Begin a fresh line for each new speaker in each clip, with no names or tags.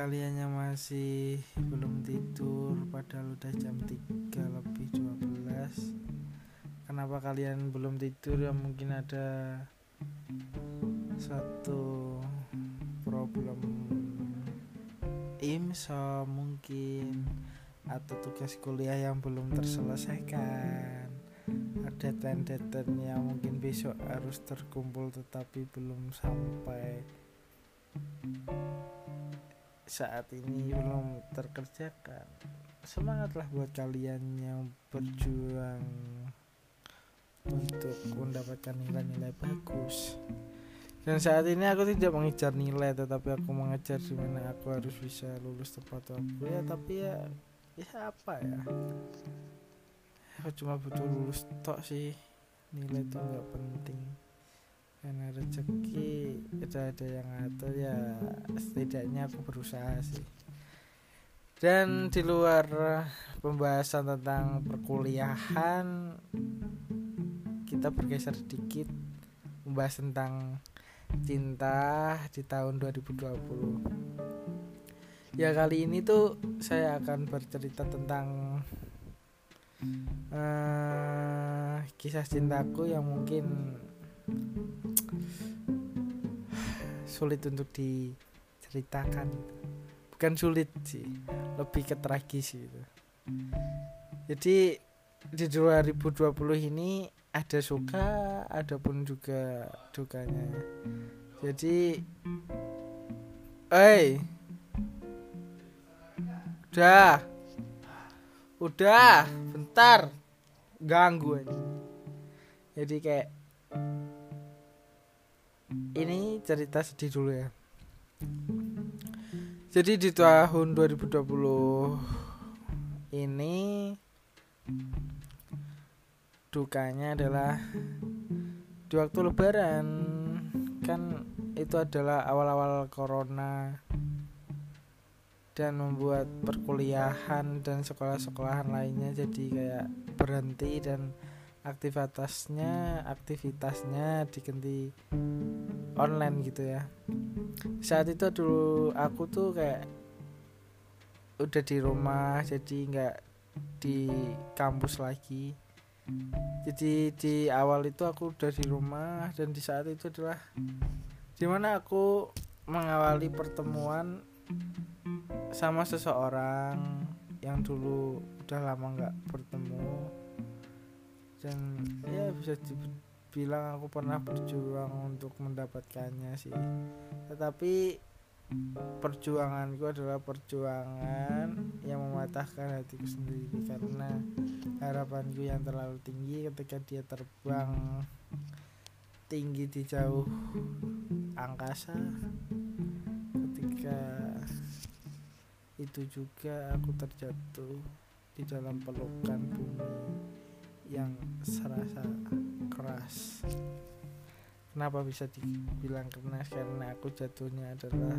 kalian yang masih belum tidur padahal udah jam 3 lebih 12 kenapa kalian belum tidur? Ya mungkin ada satu problem imso mungkin atau tugas kuliah yang belum terselesaikan. Ada deadline yang mungkin besok harus terkumpul tetapi belum sampai saat ini belum terkerjakan semangatlah buat kalian yang berjuang untuk mendapatkan nilai-nilai bagus. Dan saat ini aku tidak mengejar nilai tetapi aku mengejar di mana aku harus bisa lulus tepat waktu. Ya tapi ya ya apa ya? Aku cuma butuh lulus tok sih. Nilai itu nggak penting karena rezeki itu ada yang ngatur ya setidaknya aku berusaha sih. Dan di luar pembahasan tentang perkuliahan kita bergeser sedikit membahas tentang cinta di tahun 2020 ya kali ini tuh saya akan bercerita tentang uh, kisah cintaku yang mungkin sulit untuk diceritakan. Bukan sulit sih lebih ke tragis gitu. Jadi di 2020 ini ada suka ada pun juga dukanya. Jadi eh udah udah bentar ganggu aja. Jadi kayak ini cerita sedih dulu ya. Jadi di tahun 2020 ini dukanya adalah di waktu lebaran. Kan itu adalah awal-awal corona dan membuat perkuliahan dan sekolah-sekolahan lainnya jadi kayak berhenti dan aktivitasnya aktivitasnya diganti online gitu ya. Saat itu dulu aku tuh kayak udah di rumah jadi nggak di kampus lagi. Jadi di awal itu aku udah di rumah dan di saat itu adalah di mana aku mengawali pertemuan sama seseorang yang dulu udah lama nggak bertemu dan ya bisa dibilang aku pernah berjuang untuk mendapatkannya sih. Tetapi perjuanganku adalah perjuangan yang mematahkan hatiku sendiri karena harapanku yang terlalu tinggi ketika dia terbang tinggi di jauh angkasa. Ketika itu juga aku terjatuh di dalam pelukan bumi kenapa bisa dibilang keras karena aku jatuhnya adalah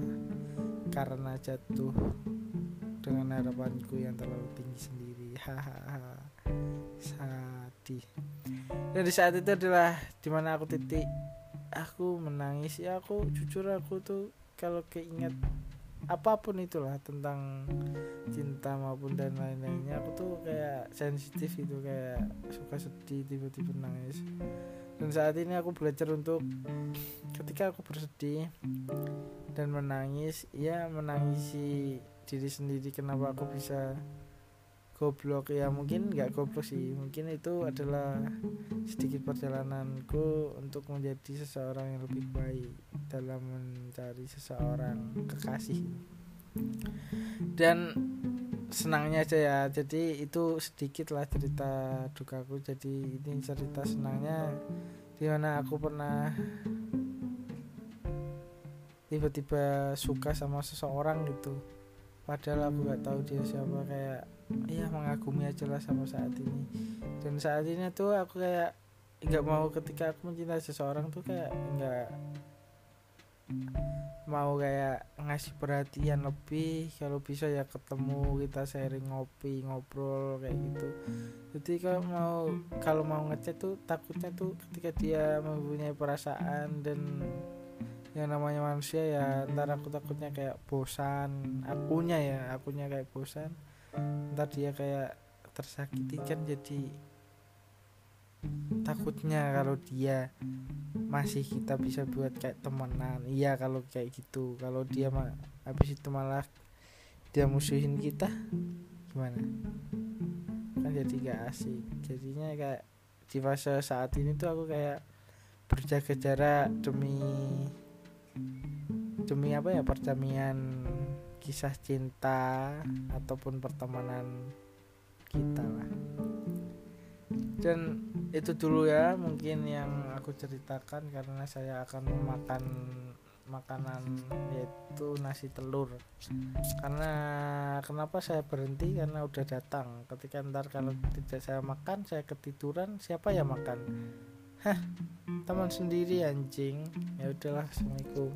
karena jatuh dengan harapanku yang terlalu tinggi sendiri. Hahaha. Sedih dan di saat itu adalah di mana aku titik aku menangis. Ya aku jujur aku tuh kalau keinget apa pun itulah tentang cinta maupun dan lain-lainnya aku tuh kayak sensitif itu kayak suka sedih tiba-tiba nangis dan saat ini aku belajar untuk ketika aku bersedih dan menangis ya menangisi diri sendiri kenapa aku bisa goblok. Ya mungkin nggak goblok sih mungkin itu adalah sedikit perjalananku untuk menjadi seseorang yang lebih baik dalam mencari seseorang kekasih dan senangnya aja ya. Jadi itu sedikit lah cerita dukaku. Jadi ini cerita senangnya di mana aku pernah tiba-tiba suka sama seseorang gitu. Padahal aku nggak tahu dia siapa. Kayak iya mengagumi aja lah sama saat ini. Dan saat ini tuh aku kayak nggak mau ketika aku mencintai seseorang tuh kayak nggak mau kayak ngasih perhatian lebih kalau bisa ya ketemu kita sharing ngopi ngobrol kayak gitu. Jadi kalau mau kalau mau ngechat tuh takutnya tuh ketika dia mempunyai perasaan dan yang namanya manusia ya ntar aku takutnya kayak bosan. Akunya ya akunya kayak bosan. Ntar dia kayak tersakiti kan jadi takutnya kalau dia masih kita bisa buat kayak temenan. Iya kalau kayak gitu. Kalau dia mah habis itu malah dia musuhin kita gimana? Kan jadi gak asik. Jadinya kayak di fase saat ini tuh aku kayak berjaga jarak demi demi apa ya? Perdamaian kisah cinta ataupun pertemanan kita lah. Dan itu dulu ya mungkin yang aku ceritakan karena saya akan makan makanan yaitu nasi telur. Karena kenapa saya berhenti? Karena udah datang. Ketika ntar kalau tidak saya makan saya ketiduran siapa ya makan? Hah teman sendiri anjing. Ya udahlah assalamualaikum